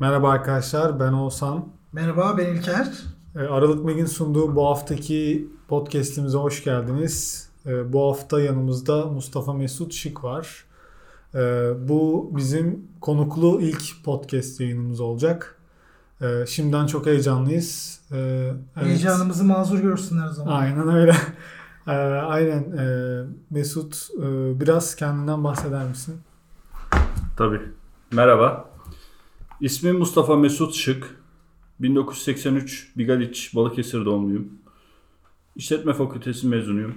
Merhaba arkadaşlar, ben Oğuzhan. Merhaba, ben İlker. Ee, Aralık Meg'in sunduğu bu haftaki podcast'imize hoş geldiniz. Ee, bu hafta yanımızda Mustafa Mesut Şık var. Ee, bu bizim konuklu ilk podcast yayınımız olacak. Şimdiden çok heyecanlıyız. Evet. Heyecanımızı mazur görsünler o zaman. Aynen öyle. Aynen. Mesut biraz kendinden bahseder misin? Tabii. Merhaba. İsmim Mustafa Mesut Şık. 1983 Bigaliç Balıkesir doğumluyum. İşletme Fakültesi mezunuyum.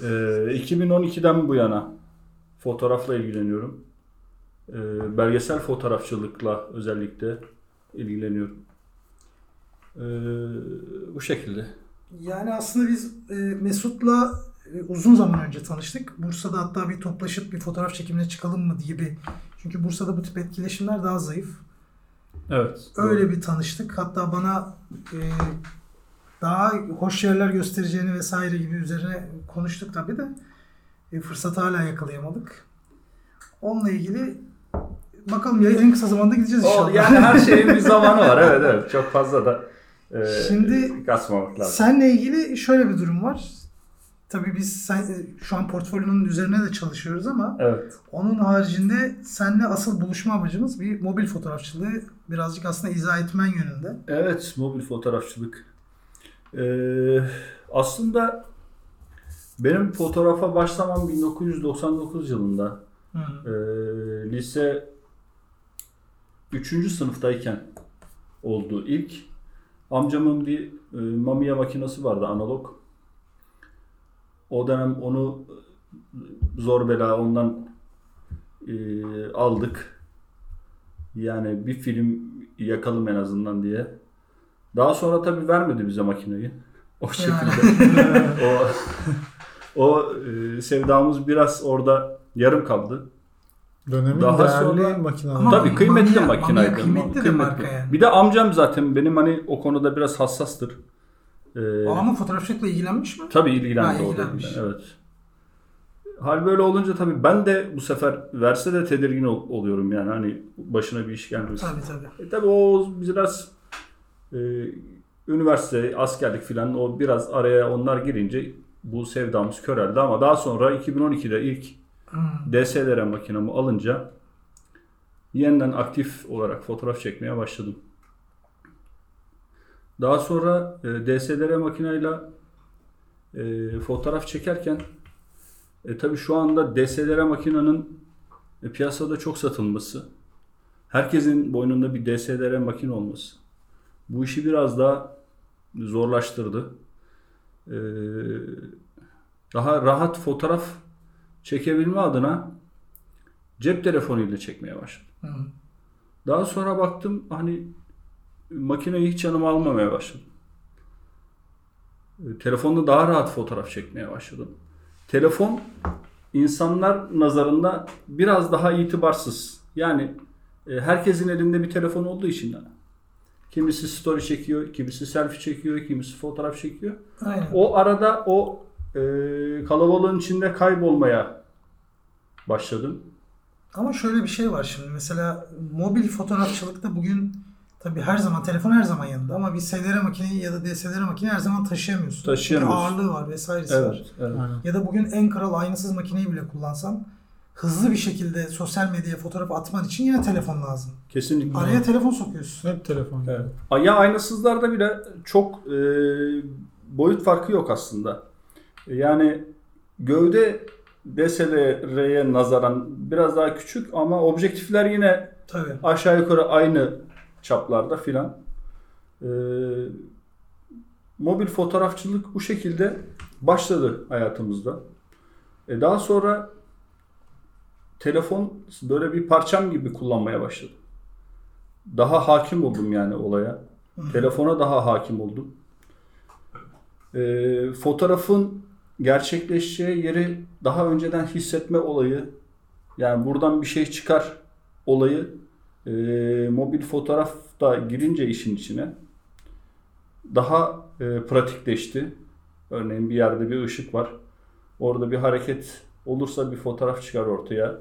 Ee, 2012'den bu yana fotoğrafla ilgileniyorum. Ee, belgesel fotoğrafçılıkla özellikle ilgileniyorum. Ee, bu şekilde. Yani aslında biz e, Mesut'la uzun zaman önce tanıştık. Bursa'da hatta bir toplaşıp bir fotoğraf çekimine çıkalım mı diye bir çünkü Bursa'da bu tip etkileşimler daha zayıf. Evet. Öyle doğru. bir tanıştık. Hatta bana e, daha hoş yerler göstereceğini vesaire gibi üzerine konuştuk tabii de e, fırsatı hala yakalayamadık. Onunla ilgili bakalım ya en kısa zamanda gideceğiz inşallah. O, yani her şeyin bir zamanı var. Evet evet. Çok fazla da e, Şimdi kasmamak lazım. Senle ilgili şöyle bir durum var. Tabii biz sen, şu an portfolyonun üzerine de çalışıyoruz ama evet. onun haricinde seninle asıl buluşma amacımız bir mobil fotoğrafçılığı birazcık aslında izah etmen yönünde. Evet, mobil fotoğrafçılık. Ee, aslında benim fotoğrafa başlamam 1999 yılında. Ee, lise 3. sınıftayken oldu ilk. Amcamın bir e, mamiya makinesi vardı analog. O dönem onu zor bela ondan e, aldık. Yani bir film yakalım en azından diye. Daha sonra tabii vermedi bize makineyi. O şekilde. o o e, sevdamız biraz orada yarım kaldı. Dönemin Daha değerli sonra, makineler. Tabii kıymetli mamiya, makinaydı. Kıymetli, kıymetli de marka yani. Bir de amcam zaten benim hani o konuda biraz hassastır. Ee, o ama fotoğrafçılıkla ilgilenmiş mi? Tabii ilgilendi. Ha, ilgilenmiş. Evet. Hal böyle olunca tabii ben de bu sefer verse de tedirgin ol, oluyorum yani hani başına bir iş gelmesin. Tabii tabii. E, tabii o biraz e, üniversite, askerlik filan o biraz araya onlar girince bu sevdamız köreldi ama daha sonra 2012'de ilk hmm. DSLR makinamı alınca yeniden aktif olarak fotoğraf çekmeye başladım. Daha sonra e, DSLR makineyle e, fotoğraf çekerken e, tabii şu anda DSLR makinenin e, piyasada çok satılması, herkesin boynunda bir DSLR makine olması bu işi biraz daha zorlaştırdı. E, daha rahat fotoğraf çekebilme adına cep telefonuyla çekmeye başladım. Hı. Daha sonra baktım hani makineyi hiç yanıma almamaya başladım. E, telefonda daha rahat fotoğraf çekmeye başladım. Telefon insanlar nazarında biraz daha itibarsız. Yani e, herkesin elinde bir telefon olduğu için kimisi story çekiyor, kimisi selfie çekiyor, kimisi fotoğraf çekiyor. Aynen. O arada o e, kalabalığın içinde kaybolmaya başladım. Ama şöyle bir şey var şimdi mesela mobil fotoğrafçılıkta bugün Tabii her zaman telefon her zaman yanında ama bir SLR makineyi ya da DSLR makineyi her zaman taşıyamıyorsun. Taşıyamıyorsun. Bir ağırlığı var vesairesi evet, var. Evet. Ya da bugün en kral aynasız makineyi bile kullansan hızlı bir şekilde sosyal medyaya fotoğraf atman için yine telefon lazım. Kesinlikle. Araya telefon sokuyorsun. Hep telefon. Evet. Ya aynasızlarda bile çok e, boyut farkı yok aslında. Yani gövde DSLR'ye nazaran biraz daha küçük ama objektifler yine Tabii. aşağı yukarı aynı çaplarda filan. Ee, mobil fotoğrafçılık bu şekilde başladı hayatımızda. E daha sonra telefon böyle bir parçam gibi kullanmaya başladım. Daha hakim oldum yani olaya. Telefona daha hakim oldum. E, fotoğrafın gerçekleşeceği yeri daha önceden hissetme olayı, yani buradan bir şey çıkar olayı e, mobil fotoğraf da girince işin içine daha e, pratikleşti. Örneğin bir yerde bir ışık var. Orada bir hareket olursa bir fotoğraf çıkar ortaya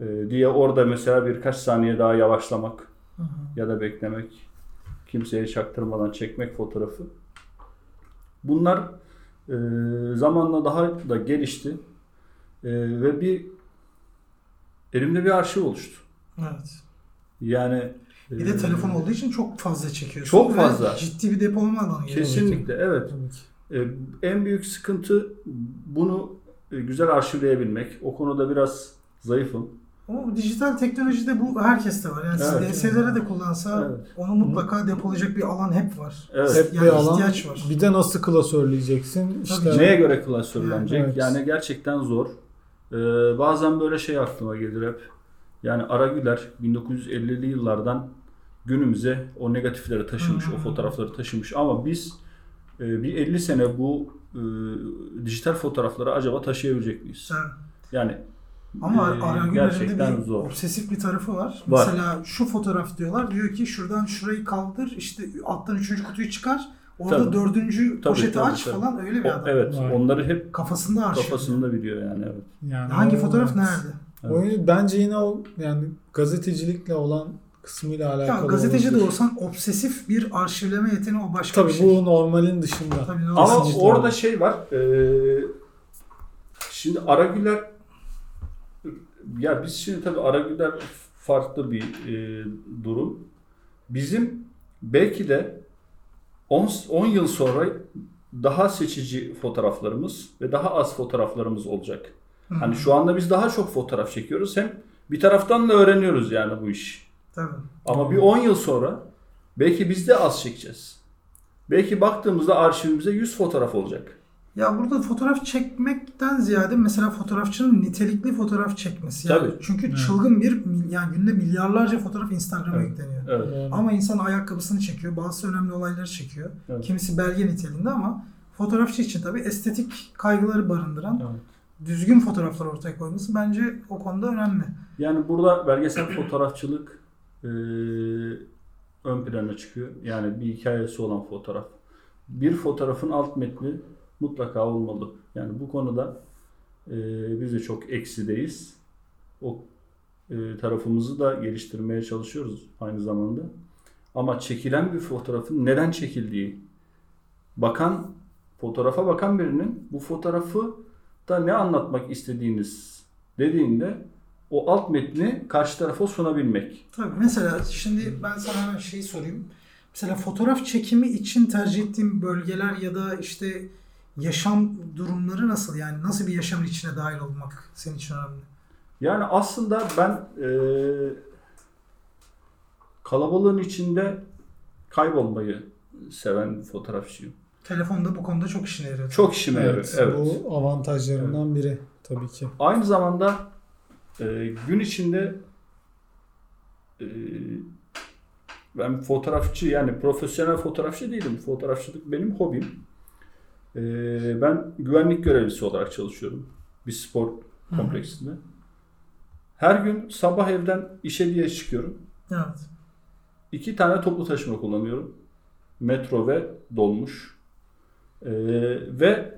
e, diye orada mesela birkaç saniye daha yavaşlamak Hı hı. ya da beklemek, kimseye çaktırmadan çekmek fotoğrafı. Bunlar e, zamanla daha da gelişti E, ve bir elimde bir arşiv oluştu. Evet. Yani Bir de telefon olduğu için çok fazla çekiyorsun. Çok ve fazla. Ciddi bir depolama alanı. gerekiyor. Kesinlikle evet. Tabii ki. E, en büyük sıkıntı bunu güzel arşivleyebilmek. O konuda biraz zayıfım. O dijital teknolojide bu herkeste var. Yani Evet. siz DSLR'e de kullansa Evet. onu mutlaka depolayacak bir alan hep var. Evet. Hep Yani bir alan. ihtiyaç var. Bir de nasıl klasörleyeceksin? İşte Neye göre klasörlenecek? Evet. Yani gerçekten zor. Ee, bazen böyle şey aklıma gelir hep. Yani Aragüler 1950'li yıllardan günümüze o negatifleri taşımış, hı. o fotoğrafları taşımış. Ama biz e, bir 50 sene bu e, dijital fotoğrafları acaba taşıyabilecek miyiz? Sen- Yani Ama e, Aragüler'in gerçekten de bir zor. obsesif bir tarafı var. Var. Mesela şu fotoğraf diyorlar. Diyor ki şuradan şurayı kaldır. işte alttan üçüncü kutuyu çıkar. Orada Tabii. dördüncü Tabii, poşeti tabii, aç tabii. falan öyle O- bir adam. evet, Vay. onları hep Kafasında arşiv. kafasında biliyor yani evet. yani Hangi o- fotoğraf evet. nerede? O, bence yine o yani gazetecilikle olan kısmıyla alakalı. Ya gazeteci de olabilir. olsan obsesif bir arşivleme yeteneği o başka Tabii bir şey. bu normalin dışında. Tabii, ne Ama orada öyle. şey var. eee, şimdi Aragüler ya biz şimdi tabii Aragüler farklı bir eee, durum. Bizim belki de 10 10 yıl sonra daha seçici fotoğraflarımız ve daha az fotoğraflarımız olacak. Hı. Hani şu anda biz daha çok fotoğraf çekiyoruz. Hem bir taraftan da öğreniyoruz yani bu iş. Tabii. Ama bir 10 yıl sonra belki biz de az çekeceğiz. Belki baktığımızda arşivimize 100 fotoğraf olacak. Ya burada fotoğraf çekmekten ziyade mesela fotoğrafçının nitelikli fotoğraf çekmesi. Yani Tabii. Çünkü Evet. çılgın bir yani günde milyarlarca fotoğraf Instagram'a Evet. yükleniyor. Evet. Ama insan ayakkabısını çekiyor, bazı önemli olayları çekiyor. Evet. Kimisi belge niteliğinde ama fotoğrafçı için tabii estetik kaygıları barındıran Evet. Düzgün fotoğraflar ortaya koyması bence o konuda önemli. Yani burada belgesel fotoğrafçılık eee, ön plana çıkıyor. Yani bir hikayesi olan fotoğraf. Bir fotoğrafın alt metni mutlaka olmalı. Yani bu konuda eee, biz de çok eksideyiz. O eee, tarafımızı da geliştirmeye çalışıyoruz aynı zamanda. Ama çekilen bir fotoğrafın neden çekildiği, bakan fotoğrafa bakan birinin bu fotoğrafı da ne anlatmak istediğiniz dediğinde o alt metni karşı tarafa sunabilmek. Tabii mesela şimdi ben sana hemen şeyi sorayım. Mesela fotoğraf çekimi için tercih ettiğin bölgeler ya da işte yaşam durumları nasıl? Yani nasıl bir yaşamın içine dahil olmak senin için önemli? Yani aslında ben eee, kalabalığın içinde kaybolmayı seven fotoğrafçıyım. Telefonda bu konuda çok işine yarıyor. Çok işime yarıyor. evet, Evet. bu avantajlarından biri tabii ki. Aynı zamanda e, gün içinde e, ben fotoğrafçı yani profesyonel fotoğrafçı değilim. Fotoğrafçılık benim hobim. E, ben güvenlik görevlisi olarak çalışıyorum. Bir spor kompleksinde. Her gün sabah evden işe diye çıkıyorum. Evet. İki tane toplu taşıma kullanıyorum. Metro ve dolmuş. Ve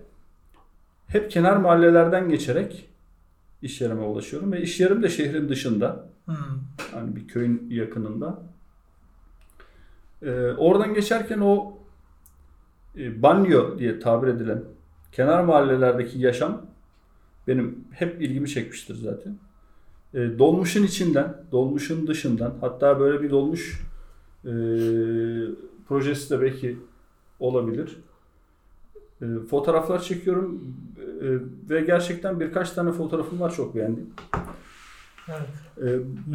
hep kenar mahallelerden geçerek iş yerime ulaşıyorum. Ve iş yerim de şehrin dışında. Hmm. Hani bir köyün yakınında. Ee, oradan geçerken o e, banyo diye tabir edilen kenar mahallelerdeki yaşam benim hep ilgimi çekmiştir zaten. E, dolmuşun içinden, dolmuşun dışından hatta böyle bir dolmuş e, projesi de belki olabilir. E, fotoğraflar çekiyorum e, ve gerçekten birkaç tane fotoğrafım var çok beğendim. Evet. E,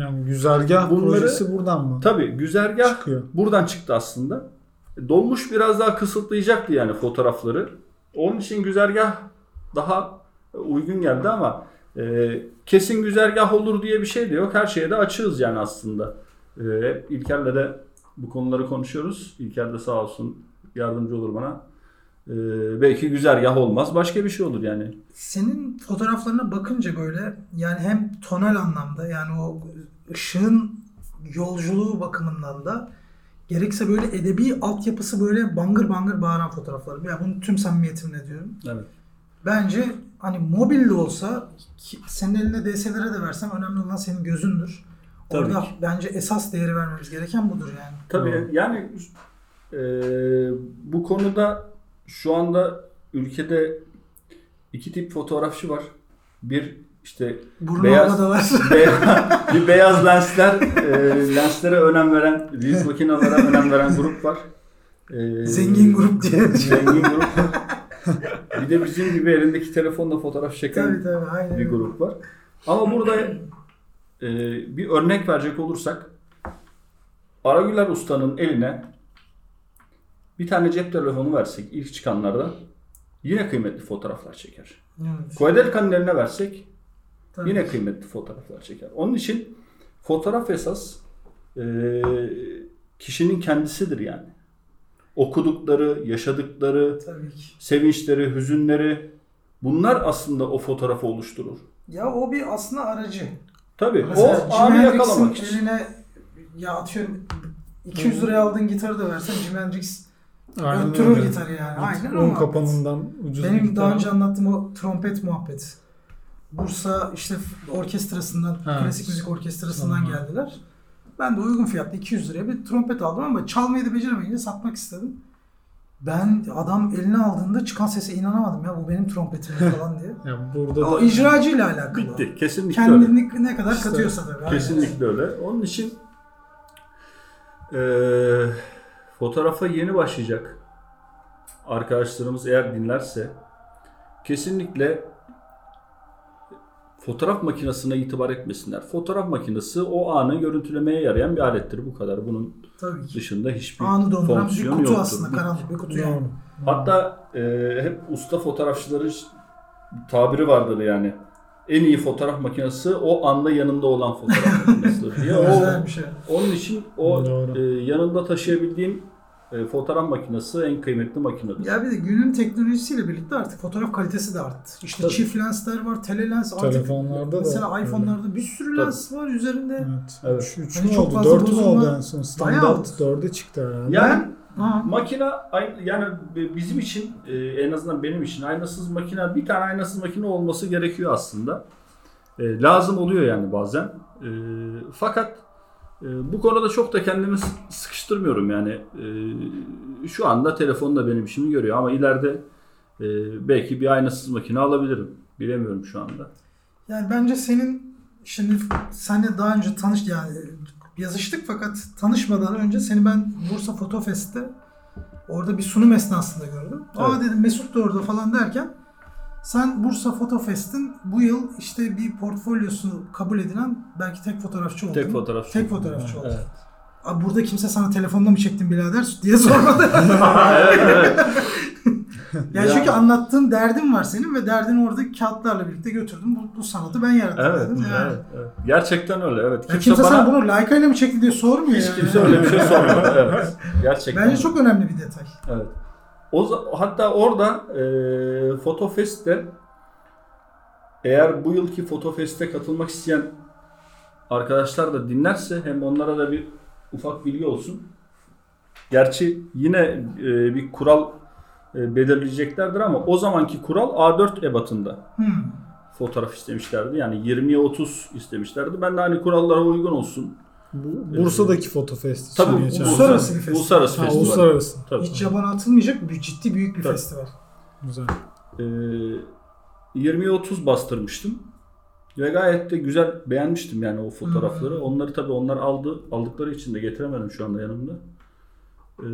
Yani güzergah Bunları- projesi buradan mı tabii güzergah çıkıyor? buradan çıktı aslında. Dolmuş biraz daha kısıtlayacaktı yani fotoğrafları. Onun için güzergah daha uygun geldi ama e, kesin güzergah olur diye bir şey de yok. Her şeye de açığız yani aslında. E, hep İlker'le de bu konuları konuşuyoruz. İlker de sağ olsun yardımcı olur bana. E, belki güzergah olmaz. Başka bir şey olur yani. Senin fotoğraflarına bakınca böyle yani hem tonal anlamda yani o ışığın yolculuğu bakımından da gerekse böyle edebi altyapısı böyle bangır bangır bağıran fotoğraflar. Ya bunu tüm samimiyetimle diyorum. Evet. Bence hani mobil de olsa senin eline DSLR'e de versem önemli olan senin gözündür. Tabii Orada ki. bence esas değeri vermemiz gereken budur yani. Tabii yani e, bu konuda şu anda ülkede iki tip fotoğrafçı var. Bir işte Burnu Beyaz- havadalar. Be- bir beyaz lensler, e, lenslere önem veren, reels makinelere önem veren grup var. E, Zengin grup diye. Zengin grup var. Bir de bizim gibi elindeki telefonla fotoğraf çeken tabii tabii aynen. bir grup var. Ama burada e, bir örnek verecek olursak Aragüler Usta'nın eline bir tane cep telefonu versek ilk çıkanlarda yine kıymetli fotoğraflar çeker. Evet. Koedelka'nın eline versek Tabii. Yine kıymetli fotoğraflar çeker. Onun için fotoğraf esas e, kişinin kendisidir yani. Okudukları, yaşadıkları, Tabii ki. sevinçleri, hüzünleri bunlar aslında o fotoğrafı oluşturur. Ya o bir aslında aracı. Tabii Mesela o anı yakalamak için. eline ya atıyorum 200 liraya aldığın gitarı da versen Jimi Hendrix Aynen öttürür öyle. gitarı yani. Aynen muhabbet. kapanından ucuz bir Benim gitar. daha önce anlattığım o trompet muhabbeti. Bursa işte orkestrasından, Ha. klasik müzik orkestrasından Tamam. geldiler. Ben de uygun fiyatlı 200 liraya bir trompet aldım ama çalmayı da beceremeyince satmak istedim. Ben adam eline aldığında çıkan sese inanamadım ya bu benim trompetim falan diye. Yani burada O da icracıyla alakalı. Bitti. Kesinlikle öyle. Kendini ne kadar İşte, katıyorsa tabii. Kesinlikle öyle. Onun için eee fotoğrafa yeni başlayacak arkadaşlarımız eğer dinlerse kesinlikle fotoğraf makinesine itibar etmesinler. Fotoğraf makinesi o anı görüntülemeye yarayan bir alettir. Bu kadar. Bunun Tabii ki. dışında hiçbir Anı donduran bir fonksiyon kutu yoktur. aslında. Karanlık bir kutu yani. Hatta e, hep usta fotoğrafçıların tabiri vardır yani. En iyi fotoğraf makinesi o anda yanında olan fotoğraf makinesidir diye. O, şey. onun için o Doğru. e, yanında taşıyabildiğim e, fotoğraf makinesi en kıymetli makinedir. Ya bir de günün teknolojisiyle birlikte artık fotoğraf kalitesi de arttı. İşte Tabii. çift lensler var, telelens artık. Telefonlarda da Mesela öyle. iPhone'larda bir sürü Tabii. lens var üzerinde. Evet. Evet. 3 Hani mü oldu? 4 mü oldu en son? Standart 4'e çıktı herhalde. Yani Ha. makine yani bizim için e, en azından benim için aynasız makine bir tane aynasız makine olması gerekiyor aslında. E, lazım oluyor yani bazen. E, fakat e, bu konuda çok da kendimi sıkıştırmıyorum yani. E, şu anda telefon da benim işimi görüyor ama ileride e, belki bir aynasız makine alabilirim. Bilemiyorum şu anda. Yani bence senin şimdi seninle daha önce tanış yani yazıştık fakat tanışmadan önce seni ben Bursa Foto Fest'te orada bir sunum esnasında gördüm. Aa Evet. dedim Mesut da orada falan derken sen Bursa Foto Fest'in bu yıl işte bir portfolyosu kabul edilen belki tek fotoğrafçı oldun. Tek fotoğrafçı. Tek fotoğrafçı oldun. Evet. Abi burada kimse sana telefonla mı çektin birader diye sormadı. evet, evet. yani Ya. çünkü anlattığın derdin var senin ve derdini orada kağıtlarla birlikte götürdün. Bu, bu sanatı ben yarattım Evet. Yani. evet, evet. Gerçekten öyle. Evet. Ya kimse sana bunu ile mi çekti diye sormuyor hiç yani. kimse öyle bir şey sormadı. Evet. Gerçekten. Bence çok önemli bir detay. Evet. O hatta orada e, Fotofest'te eğer bu yılki Fotofest'e katılmak isteyen arkadaşlar da dinlerse hem onlara da bir ufak bilgi olsun. Gerçi yine e, bir kural belirleyeceklerdir ama o zamanki kural A4 ebatında Hmm. fotoğraf istemişlerdi. Yani 20'ye 30 istemişlerdi. Ben de hani kurallara uygun olsun. Bu Bursa'daki Foto Fest için Tabii geçen. uluslararası bir festival. Uluslararası festival. uluslararası. Tabii. Hiç yabana atılmayacak bir ciddi büyük bir Tabii. festival. Güzel. Ee, 20'ye 30 bastırmıştım. Ve gayet de güzel beğenmiştim yani o fotoğrafları. Onları tabii onlar aldı aldıkları için de getiremedim şu anda yanımda. Ee,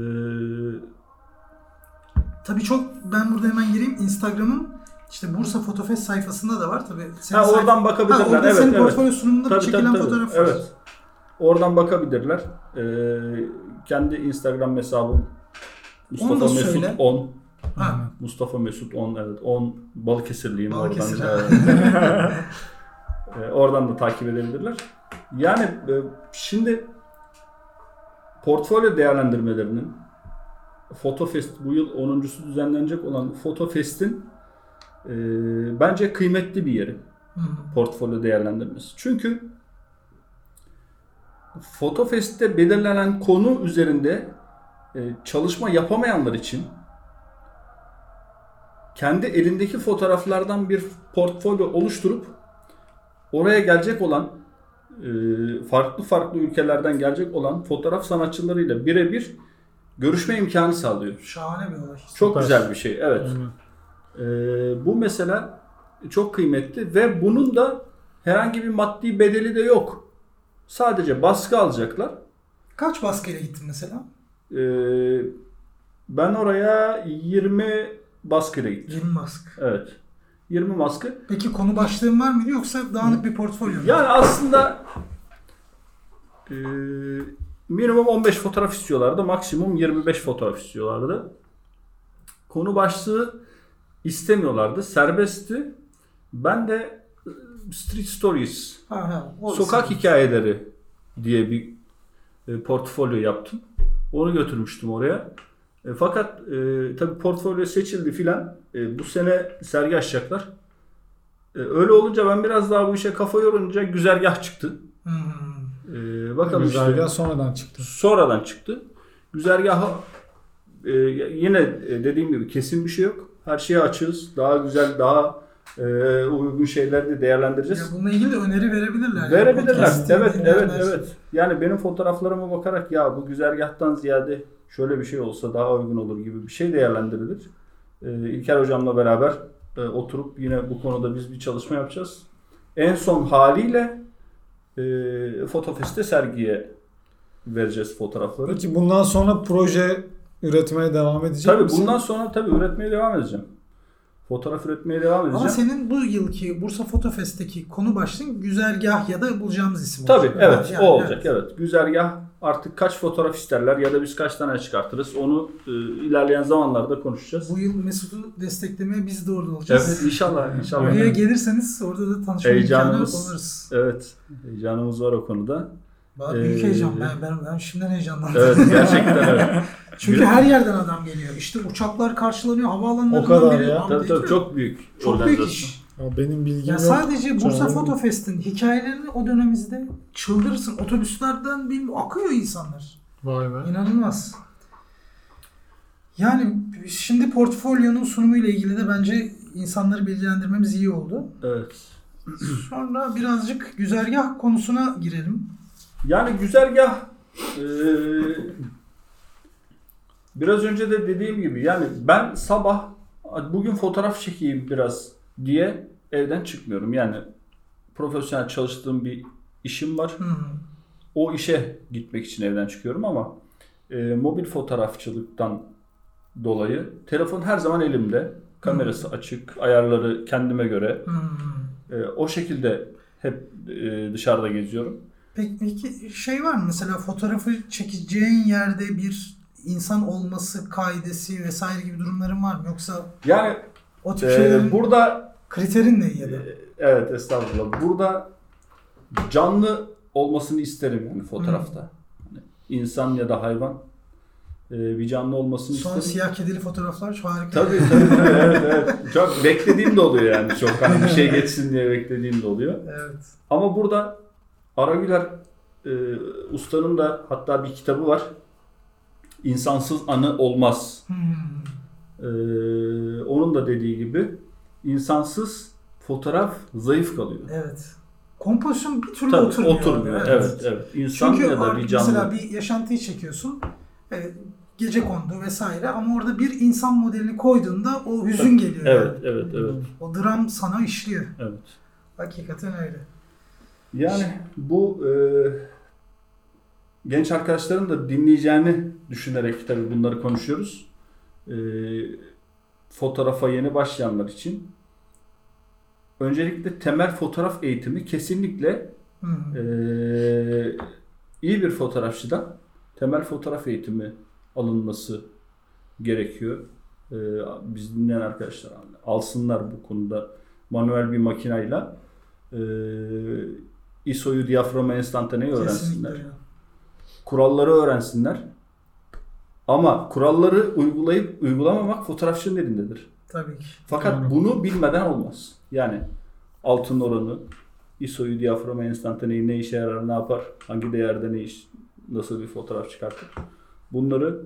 Tabii çok ben burada hemen gireyim. Instagram'ın işte Bursa Fotofest sayfasında da var tabii. Senin ha sayf- oradan bakabilirler. Ha, orada evet, senin evet. portfolyo sunumunda Tabii, çekilen tabii, tabii. fotoğraf var. Evet. Oradan bakabilirler. Ee, kendi Instagram hesabım Mustafa Mesut söyle. 10. Ha. Mustafa Mesut 10 evet. 10 Balıkesirliyim Balıkesir, oradan. Ee, oradan da takip edebilirler. Yani e, şimdi portfolyo değerlendirmelerinin Fotofest bu yıl 10.sü düzenlenecek olan Fotofest'in e, bence kıymetli bir yeri Hı. portfolyo değerlendirmesi. Çünkü Fotofest'te belirlenen konu üzerinde e, çalışma yapamayanlar için kendi elindeki fotoğraflardan bir portfolyo oluşturup oraya gelecek olan e, farklı farklı ülkelerden gelecek olan fotoğraf sanatçılarıyla birebir görüşme imkanı sağlıyor. Şahane bir olay. Çok Süper. güzel bir şey. Evet. Ee, bu mesela çok kıymetli ve bunun da herhangi bir maddi bedeli de yok. Sadece baskı alacaklar. Kaç baskıyla gittin mesela? Ee, ben oraya 20 baskıyla gittim. 20 baskı. Evet. 20 baskı. Peki konu başlığın var mıydı yoksa dağınık bir portfolyo mu? Yani aslında e, minimum 15 fotoğraf istiyorlardı. Maksimum 25 fotoğraf istiyorlardı. Konu başlığı istemiyorlardı. Serbestti. Ben de e, Street Stories, Ha, ha, sokak isim. hikayeleri diye bir e, portfolyo yaptım. Onu götürmüştüm oraya. E, fakat e, tabii portfolyo seçildi filan. E, bu sene sergi açacaklar. E, öyle olunca ben biraz daha bu işe kafa yorunca güzergah çıktı. Hmm. E, bakalım işte. Güzergah sonradan çıktı. Sonradan çıktı. Güzergahı e, yine e, dediğim gibi kesin bir şey yok. Her şeye açığız. Daha güzel, daha e, uygun şeyleri de Ya değerlendireceğiz. bununla ilgili de öneri verebilirler. yani. Verebilirler. Podcast'i Evet, evet, evet. Yani benim fotoğraflarıma bakarak ya bu güzergahtan ziyade şöyle bir şey olsa daha uygun olur gibi bir şey değerlendirilir. Ee, İlker hocamla beraber e, oturup yine bu konuda biz bir çalışma yapacağız. En son haliyle e, Fotofest'te sergiye vereceğiz fotoğrafları. Peki bundan sonra proje üretmeye devam edecek Tabii misin? bundan sonra tabii üretmeye devam edeceğim. Fotoğraf üretmeye devam edeceğim. Ama senin bu yılki Bursa Foto Fest'teki konu başlığın güzergah ya da bulacağımız isim Tabii olacak. evet Yani, o olacak evet. Güzergah artık kaç fotoğraf isterler ya da biz kaç tane çıkartırız onu e, ilerleyen zamanlarda konuşacağız. Bu yıl Mesut'u desteklemeye biz de orada olacağız. Evet inşallah inşallah. Oraya gelirseniz orada da tanışma imkanı Heyecanımız- oluruz. Evet heyecanımız var o konuda. Bana büyük Ee, heyecan. Ben, ben, ben şimdiden heyecanlandım. Evet gerçekten evet. Çünkü her yerden adam geliyor. İşte uçaklar karşılanıyor, havaalanlarından O kadar biri- ya. Abi Tabii tabii çok büyük Çok büyük iş. Ya benim bilgim Ya yok. sadece Bursa Çok- Foto Fest'in hikayelerini o dönemimizde çıldırırsın. Otobüslerden bilmiyorum akıyor insanlar. Vay be. İnanılmaz. Yani şimdi portfolyonun sunumuyla ilgili de bence insanları bilgilendirmemiz iyi oldu. Evet. Sonra birazcık güzergah konusuna girelim. Yani güzergah e, biraz önce de dediğim gibi yani ben sabah bugün fotoğraf çekeyim biraz diye evden çıkmıyorum. Yani profesyonel çalıştığım bir işim var. Hı hı. O işe gitmek için evden çıkıyorum ama e, mobil fotoğrafçılıktan dolayı telefon her zaman elimde. Kamerası açık, ayarları kendime göre. Hı hı. E, o şekilde hep e, dışarıda geziyorum. Peki, peki şey var mı mesela fotoğrafı çekeceğin yerde bir insan olması kaidesi vesaire gibi durumların var mı? Yoksa Yani o tip e, şeylerin burada kriterin ne ya da? e, evet estağfurullah. Burada canlı olmasını isterim yani fotoğrafta. Hani insan ya da hayvan e, bir canlı olmasını Son isterim. siyah kedili fotoğraflar şu harika. Tabii tabii, evet evet. Çok beklediğim de oluyor yani çok hani bir şey geçsin diye beklediğim de oluyor. Evet. Ama burada Aragüler e, ustanın da hatta bir kitabı var. İnsansız anı olmaz. Hmm. E, onun da dediği gibi insansız fotoğraf zayıf kalıyor. Evet. Kompozisyon bir türlü Tabii oturmuyor. oturmuyor. Evet evet. İnsan Çünkü ya da bir canlı. mesela bir yaşantıyı çekiyorsun. Evet, gece kondu vesaire ama orada bir insan modelini koyduğunda o hüzün geliyor. Evet yani. evet evet. O dram sana işliyor. Evet. Hakikaten öyle. Yani bu e, genç arkadaşların da dinleyeceğini düşünerek tabii bunları konuşuyoruz. E, fotoğrafa yeni başlayanlar için öncelikle temel fotoğraf eğitimi kesinlikle Hı hı. e, iyi bir fotoğrafçıdan temel fotoğraf eğitimi alınması gerekiyor. E, biz dinleyen arkadaşlar alsınlar bu konuda manuel bir makinayla e, ISO'yu diyaframa enstantaneyi öğrensinler. Kesinlikle. Kuralları öğrensinler. Ama kuralları uygulayıp uygulamamak fotoğrafçının elindedir. Tabii ki. Fakat Doğru. bunu bilmeden olmaz. Yani altın oranı, ISO'yu diyaframa enstantaneyi ne işe yarar, ne yapar, hangi değerde ne iş, nasıl bir fotoğraf çıkartır. Bunları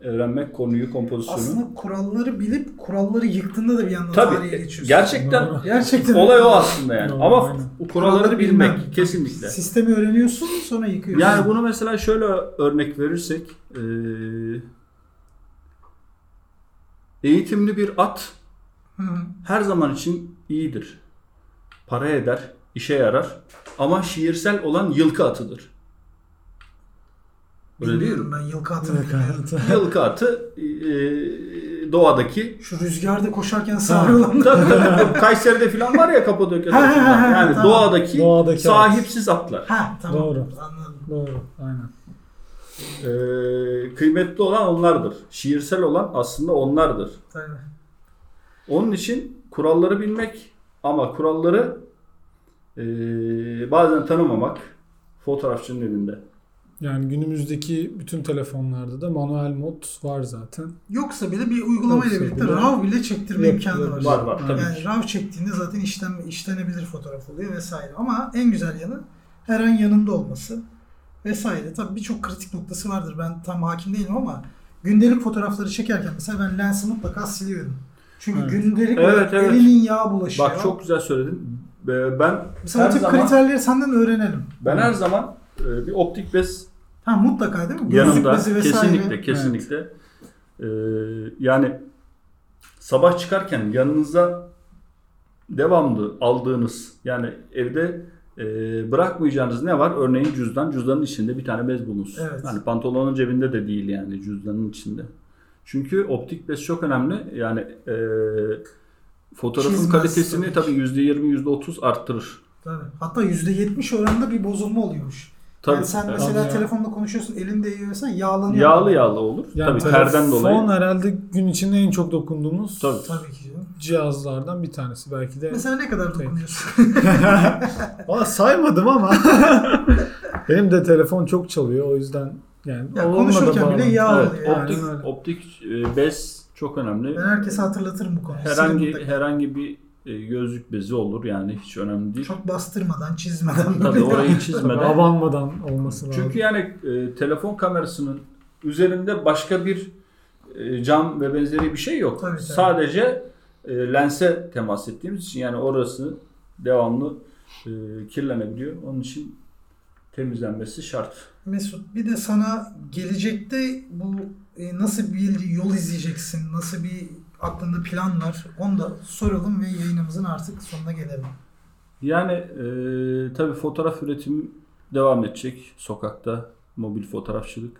öğrenmek konuyu, kompozisyonu. Aslında kuralları bilip kuralları yıktığında da bir yandan Tabii tarihe geçiyorsun. gerçekten Doğru. Gerçekten. olay o aslında yani. Doğru, Ama aynen. kuralları bilmek bilmem. kesinlikle. Sistemi öğreniyorsun sonra yıkıyorsun. Yani bunu mesela şöyle örnek verirsek eee, eğitimli bir at hı. her zaman için iyidir. Para eder, işe yarar ama şiirsel olan yılkı atıdır. Öyle Bilmiyorum mi? ben yılkı evet. Yılkı atı eee, doğadaki Şu rüzgarda koşarken savrılan. Tabii tabii. Kayseri'de falan var ya Kapadokya'da. Yani tamam. doğadaki, Doğadaki sahipsiz atlar. Ha tamam. Doğru. Anladım. Doğru. Aynen. Ee, kıymetli olan onlardır. Şiirsel olan aslında onlardır. Tabii. Onun için kuralları bilmek ama kuralları ee, bazen tanımamak fotoğrafçının elinde. Yani günümüzdeki bütün telefonlarda da manuel mod var zaten. Yoksa bile bir uygulama ile birlikte bile- RAW bile çektirme Yap- imkanı var. Var var tabii Yani ki. RAW çektiğinde zaten işlem, işlenebilir fotoğraf oluyor vesaire. Ama en güzel yanı her an yanında olması vesaire. Tabii birçok kritik noktası vardır. Ben tam hakim değilim ama gündelik fotoğrafları çekerken mesela ben lensi mutlaka siliyorum. Çünkü Evet. gündelik Evet, olarak evet. elinin yağı bulaşıyor. Bak çok güzel söyledin. Ee, Ben Mesela her tip zaman kriterleri senden öğrenelim. ben her zaman ee, bir optik bez Ha mutlaka değil mi? Gözlük yanımda bezi vesaire. kesinlikle kesinlikle Ee, yani sabah çıkarken yanınıza devamlı aldığınız yani evde e, bırakmayacağınız ne var? Örneğin cüzdan. Cüzdanın içinde bir tane bez bulunsun. Evet. Yani pantolonun cebinde de değil yani cüzdanın içinde. Çünkü optik bez çok önemli. Yani e, fotoğrafın Çizmez kalitesini tabii tabii %20 %30 arttırır. Tabii. Hatta %70 oranında bir bozulma oluyormuş. Tabii. Yani sen mesela ya. telefonla konuşuyorsun, elin değiyor mesela yağlanıyor. yağlı yağlı olur. Yani tabii terden telefon dolayı. herhalde gün içinde en çok dokunduğumuz Tabii. Tabii ki canım. cihazlardan bir tanesi belki de. Mesela ne kadar dokunuyorsun? Valla saymadım ama. Benim de telefon çok çalıyor o yüzden yani Ya konuşurken bile yağ Evet, oluyor. yani. optik, öyle. optik e, bez çok önemli. Ben herkese hatırlatırım bu konuyu. Herhangi herhangi bir gözlük bezi olur yani hiç önemli değil. Çok bastırmadan, çizmeden. Tabii orayı çizmeden. abanmadan olması lazım. Çünkü yani e, telefon kamerasının üzerinde başka bir e, cam ve benzeri bir şey yok. Tabii, tabii. Sadece e, lense temas ettiğimiz için yani orası devamlı e, kirlenebiliyor. Onun için temizlenmesi şart. Mesut bir de sana gelecekte bu e, nasıl bir yol izleyeceksin, nasıl bir aklında plan var onu da soralım ve yayınımızın artık sonuna gelelim. Yani e, tabii fotoğraf üretimi devam edecek sokakta. Mobil fotoğrafçılık,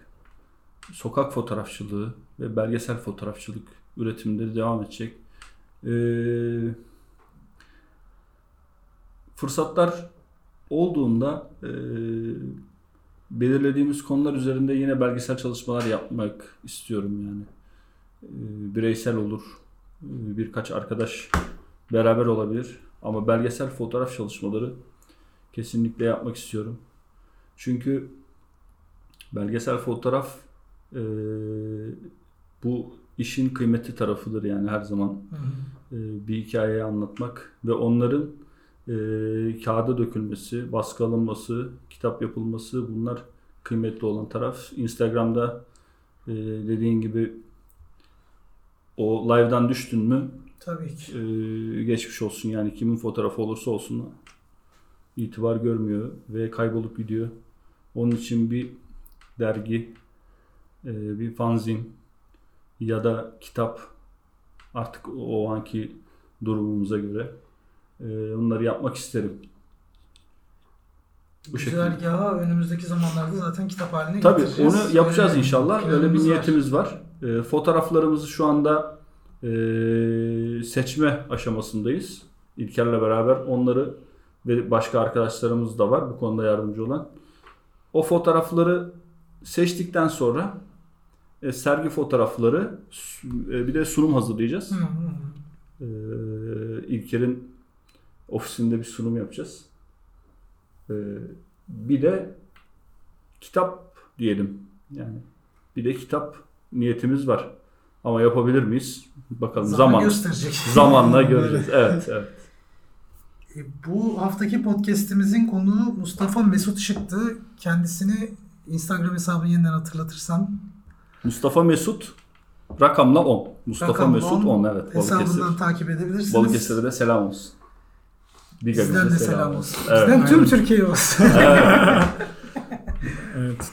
sokak fotoğrafçılığı ve belgesel fotoğrafçılık üretimleri devam edecek. E, fırsatlar olduğunda e, belirlediğimiz konular üzerinde yine belgesel çalışmalar yapmak istiyorum yani. E, bireysel olur. E, birkaç arkadaş beraber olabilir. Ama belgesel fotoğraf çalışmaları kesinlikle yapmak istiyorum. Çünkü belgesel fotoğraf e, bu işin kıymetli tarafıdır yani her zaman e, bir hikayeyi anlatmak ve onların e, kağıda dökülmesi, baskı alınması, kitap yapılması bunlar kıymetli olan taraf. Instagram'da e, dediğin gibi o live'dan düştün mü Tabii ki. ee, geçmiş olsun yani kimin fotoğrafı olursa olsun itibar görmüyor ve kaybolup gidiyor. Onun için bir dergi, e, bir fanzin ya da kitap artık o anki durumumuza göre e, bunları yapmak isterim. Bu. Güzergahı önümüzdeki zamanlarda zaten kitap haline Tabii getireceğiz. onu yapacağız Öyle inşallah. Öyle bir planımız var. niyetimiz var. E, fotoğraflarımızı şu anda e, seçme aşamasındayız. İlker'le beraber onları ve başka arkadaşlarımız da var bu konuda yardımcı olan. O fotoğrafları seçtikten sonra e, sergi fotoğrafları e, bir de sunum hazırlayacağız. Hı hı hı. E, İlker'in ofisinde bir sunum yapacağız. E, bir de kitap diyelim. Yani bir de kitap niyetimiz var. Ama yapabilir miyiz? Bakalım Zaman zaman gösterecek. zamanla göreceğiz. Evet, evet. E, Bu haftaki podcast'imizin konuğu Mustafa Mesut Şık'tı. Kendisini Instagram hesabını yeniden hatırlatırsan. Mustafa Mesut rakamla 10. Mustafa Rakam Mesut 10 evet. Balıkesir. Hesabından takip edebilirsiniz. Balıkesir'e de selam olsun. Biga Bizden de selam olsun. Evet. Bizden tüm. Türkiye olsun. Evet,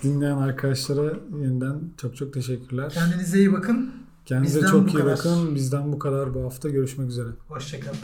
dinleyen arkadaşlara yeniden çok çok teşekkürler. Kendinize iyi bakın. Kendinize bizden çok iyi kadar. bakın. Bizden bu kadar bu hafta. Görüşmek üzere. Hoşçakalın.